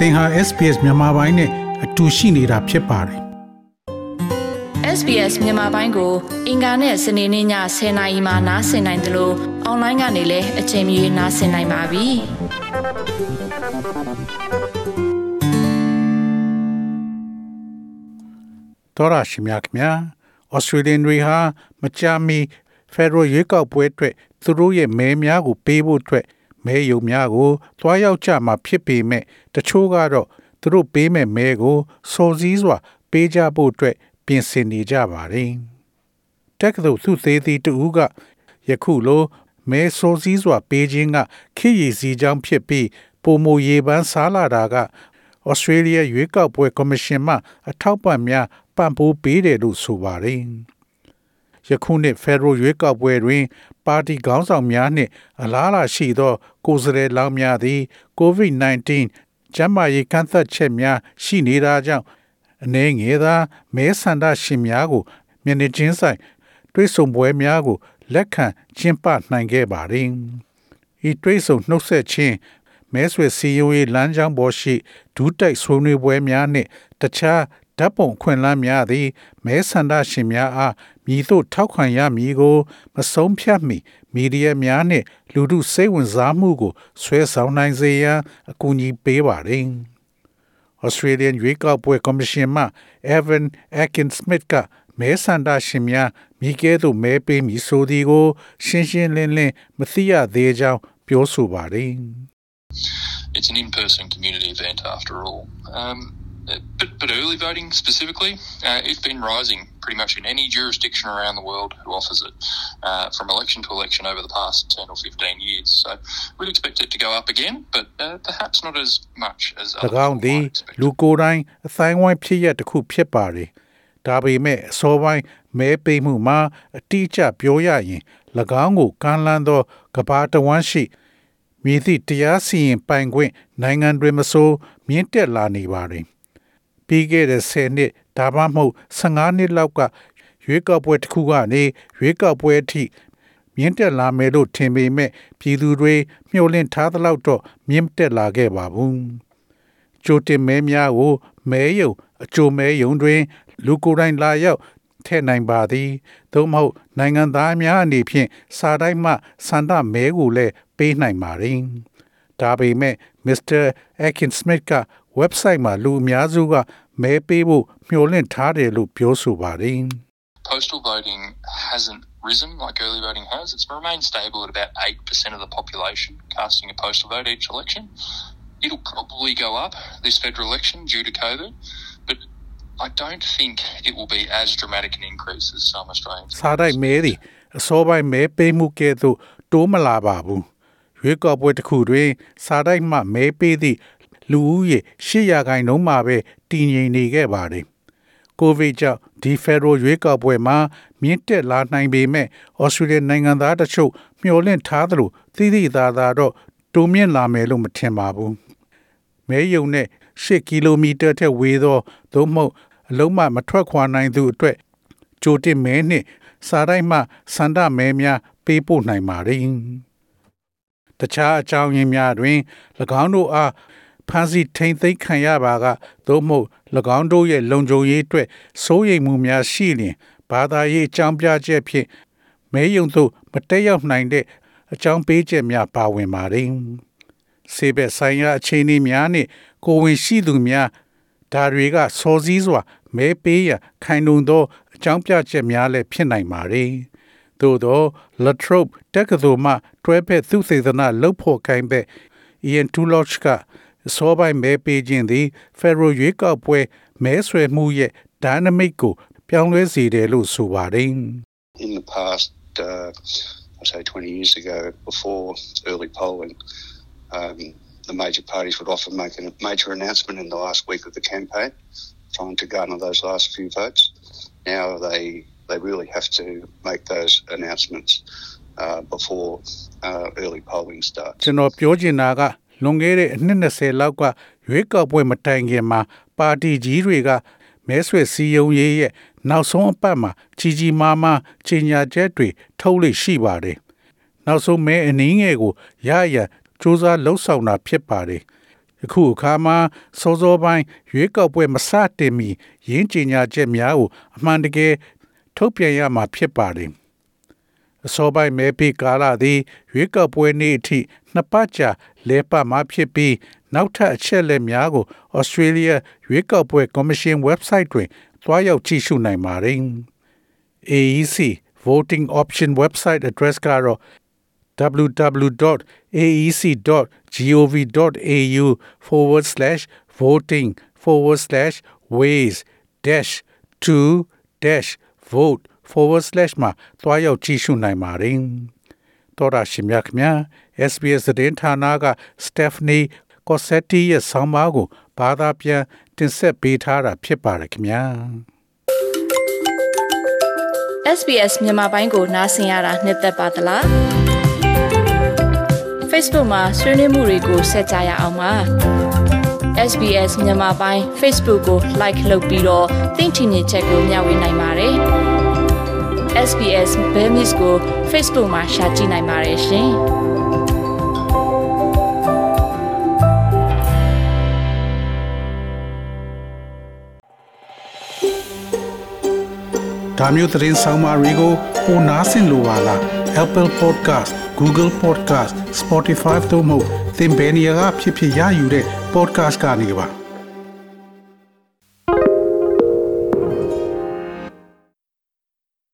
သင်ဟာ SPS မြန်မာပိုင်းနဲ့အတူရှိနေတာဖြစ်ပါတယ် SBS မြန်မာပိုင်းကို အင်ကာနဲ့စနေနေ့ည10:00နာရီမှနားဆင်နိုင်တယ်လို့အွန်လိုင်းကနေလည်းအချိန်မီနားဆင်နိုင်ပါပြီ။တော်ရရှိမြခင်ဗျာဩစတြေးလျတွေဟာမကြာမီဖက်ဒရယ်ရွေးကောက်ပွဲအတွက်သူတို့ရဲ့မဲများကိုပေးဖို့အတွက် မဲယုံများကိုတွားရောက်ကြမှာဖြစ်ပေမဲ့တချို့ကတော့သူတို့ပေးမဲ့မဲကိုစော်စည်းစွာ ပေးကြဖို့အတွက်ပြင်ဆင်နေကြပါတယ်။တက္ကသိုလ်သူသေးသည်တူကယခုလိုမဲစော်စည်းစွာ ပေးခြင်းကခေရည်စီကြောင်းဖြစ်ပြီးပုံမရေပန်းစားလာတာကဩစတြေးလျရွေးကောက်ပွဲကော်မရှင်မှအထောက်ပံ့များပံ့ပိုးပေးတယ်လို့ဆိုပါတယ်။ ယခုနှစ်ဖက်ဒရယ်ရွေးကောက်ပွဲတွင် ပါတီခေါင်းဆောင်များနှင့် အလားအလာရှိသော ကိုယ်စားလှယ်လောင်းများသည် COVID-19 ကျန်းမာရေးကန့်သတ်ချက်များရှိနေတာကြောင့်အနေငယ်သာမဲဆန္ဒရှင်များကိုမျက်နှာချင်းဆိုင်တွေးဆုံပွဲများကို လက်ခံကျင်းပနိုင်ခဲ့ပါသည်။ဤတွေးဆုံနှုတ်ဆက်ခြင်းမဲဆွေစီယိုရေးလမ်းကြောင်းပေါ်ရှိဒူးတိုက်ဆွေးနွေးပွဲများနှင့်တခြားဓာတ်ပုံခွင့်လန်းများသည်မဲဆန္ဒရှင်များအားမြည်သို့ထောက်ခံရမည်ကို မဆုံးဖြတ်မီမီဒီယာများနှင့် လူထုစိတ်ဝင်စားမှုကိုဆွဲဆောင်နိုင်စေရန်အကူအညီပေးပါသည်။ Australian ရွေးကောက်ပွဲကော်မရှင်မှ Evan Atkins Smith ကမဲဆန္ဒရှင်များမိကဲသို့မဲပေးမည်ဆိုသည်ကို ရှင်းရှင်းလင်းလင်းမသိရသေးကြောင်းပြောဆိုပါတယ်။ It's an in-person community event after all. Um, but, but early voting specifically, uh, it's been rising pretty much in any jurisdiction around the world who offers it uh, from election to election over the past 10 or 15 years. So we'd expect it to go up again, but uh, perhaps not as much as other people might expect. လူကိုယ်တိုင်အဆိုင်ဝိုင်းဖြစ်ရတစ်ခုဖြစ်ပါတယ်။ဒါပေမဲ့အစောပိုင်းမဲပေးမှုမှာအတိအကျပြောရရင်၎င်းကိုကမ်းလှမ်းသောကဘာတဝမ်းရှိမြည်သည့်တရားစီရင်ပိုင်ခွင့်နိုင်ငံတွေမဆိုမြင့်တက်လာနေပါတယ်။ ပြီးခဲ့တဲ့10နှစ်ဒါမှမဟုတ်15နှစ်လောက်ကရွေးကောက်ပွဲတစ်ခုကနေရွေးကောက်ပွဲအထိမြင့်တက်လာမယ်လို့ထင်ပေမဲ့ပြည်သူတွေမျှော်လင့်ထားသလောက်တော့မြင့်တက်လာခဲ့ပါဘူး။ကြိုတင်မဲများကိုမဲယုံအကြိုမဲယုံတွင် လူကိုယ်တိုင်လာရောက်ထည့်နိုင်ပါသည်။သို့မဟုတ်နိုင်ငံသားများအနေဖြင့်စာတိုင်းမှစန္ဒမဲကိုလည်းပေးနိုင်ပါသည်။ဒါပေမဲ့ Mr. Akin Smith က website မှာလူအများစုကမဲပေးဖို့မျှော်လင့်ထားတယ်လို့ပြောဆိုပါတယ် Postal voting hasn't risen like early voting has. It's remained stable at about 8% of the population casting a postal vote each election. It'll probably go up this federal election due to COVID, but I don't think it will be as dramatic an increase as some Australians. စားတိုင်းမဲသည်အစောပိုင်းမဲပေးမှုကဲ့သို့တိုးမလာပါဘူး။ရွေးကောက်ပွဲတစ်ခုတွင်စားတိုင်းမှမဲပေးသည့် လူဦးရေ800ရာခိုင်နှုန်းမှာပဲတည်ငြိမ်နေခဲ့ပါတယ်။ကိုဗစ်ကြောင့်ဒီဖက်ဒရယ်ရွေးကောက်ပွဲမှာမြင့်တက်လာနိုင်ပေမဲ့ဩစတြေးလျနိုင်ငံသားတချို့မျှော်လင့်ထားသလိုသိသိသာသာတော့တိုးမြင့်လာမယ်လို့မထင်ပါဘူး။မဲယုံနဲ့8ကီလိုမီတာထက်ဝေးသောသို့မဟုတ်အလုံးမမထွက်ခွာနိုင်သူအတွက်ကြိုတင်မဲနှင့်စားတိုင်းမှစန္ဒမဲများပေးပို့နိုင်ပါတယ်။တခြားအကြောင်းရင်းများတွင်၎င်းတို့အား ဖမ်းဆီးထိန်သိမ်းခံရပါကသို့မဟုတ်၎င်းတို့ရဲ့လုံခြုံရေးအတွက်စိုးရိမ်မှုများရှိလျင်ဘာသာရေးအကြောင်းပြချက်ဖြင့်မဲယုံသို့မတက်ရောက်နိုင်တဲ့အကြောင်းပေးချက်များပါဝင်ပါတယ်။ဆေးဘက်ဆိုင်ရာအခြေအနေများနှင့်ကိုဝင်ရှိသူများဒါတွေကစောစည်းစွာမဲပေးရခိုင်လုံသောအကြောင်းပြချက်များလည်းဖြစ်နိုင်ပါတယ်။သို့သော Latrobe တက္ကသိုလ်မှတွဲဖက်သုစေသနလုပ်ဖို့ခိုင်းဘက် Ian Tuloch က စောပိုင်းမဲပေးခြင်းသည်ဖက်ဒရယ်ရွေးကောက်ပွဲမဲဆွယ်မှုရဲ့ dynamic ကိုပြောင်းလဲစေတယ်လို့ဆိုပါတယ် In the past uh, I say 20 years ago before early polling um, the major parties would often make a major announcement in the last week of the campaign trying to garner those last few votes now they they really have to make those announcements uh, before uh, early polling starts ကျွန်တော်ပြောချင်တာက လွန်ခဲ့တဲ့အနှစ်20လောက်ကရွေးကောက်ပွဲမတိုင်ခင်မှာပါတီကြီးတွေကမဲဆွယ်စည်းရုံးရေးရဲ့နောက်ဆုံးအပတ်မှာကြီးကြီးမားမားကြီးညာချက်တွေထုတ်လို့ရှိပါတယ်။နောက်ဆုံးမဲအနည်းငယ်ကိုရရစ조사လှုပ်ဆောင်တာဖြစ်ပါတယ်။ယခုအခါမှာစောစောပိုင်းရွေးကောက်ပွဲမစတင်မီရင်းကြေညာချက်များကိုအမှန်တကယ်ထုတ်ပြန်ရမှာဖြစ်ပါတယ်။ အစောပိုင်းမဲပေးကာလသည်ရွေးကောက်ပွဲနေ့အထိနှစ်ပတ်ကြာလဲပတ်မှာဖြစ်ပြီးနောက်ထပ်အချက်လက်များကို Australia ရွေးကောက်ပွဲ Commission website တွင်သွားရောက်ကြည့်ရှုနိုင်ပါတယ်။ AEC voting option website address ကတော့ www.aec.gov.au forward slash voting forward slash ways dash to dash vote forward slash မှာတွားရောက်ကြည့်ရှုနိုင်ပါတယ်။တော်ရရှိမြခင် SBS သတင်းဌာနက Stephanie Cossetti ရဲ့ဆောင်းပါးကိုဘာသာပြန်တင်ဆက်ပေးထားတာဖြစ်ပါတယ်ခင်ဗျာ။ SBS မြန်မာပိုင်းကိုနားဆင်ရတာနှစ်သက်ပါတလား Facebook မှာဆွေးနွေးမှုတွေကိုဆက်ကြရအောင်ပါ SBS မြန်မာပိုင်း Facebook ကို like လုပ်ပြီးတော့သင်ချင်တဲ့ချက်ကိုမျှဝေနိုင်ပါတယ် SBS Bemis ကို Facebook မှာ share ကြည့်နိုင်ပါတယ်ရှင်ဒါမျိုးသတင်းဆောင်မတွေကိုပိုနားဆင်လိုပါလား Apple Podcast Google Podcast Spotify တို့မှာသင်ပင်ရာဖြစ်ဖြစ်ရယူတဲ့ podcast ကနေပါ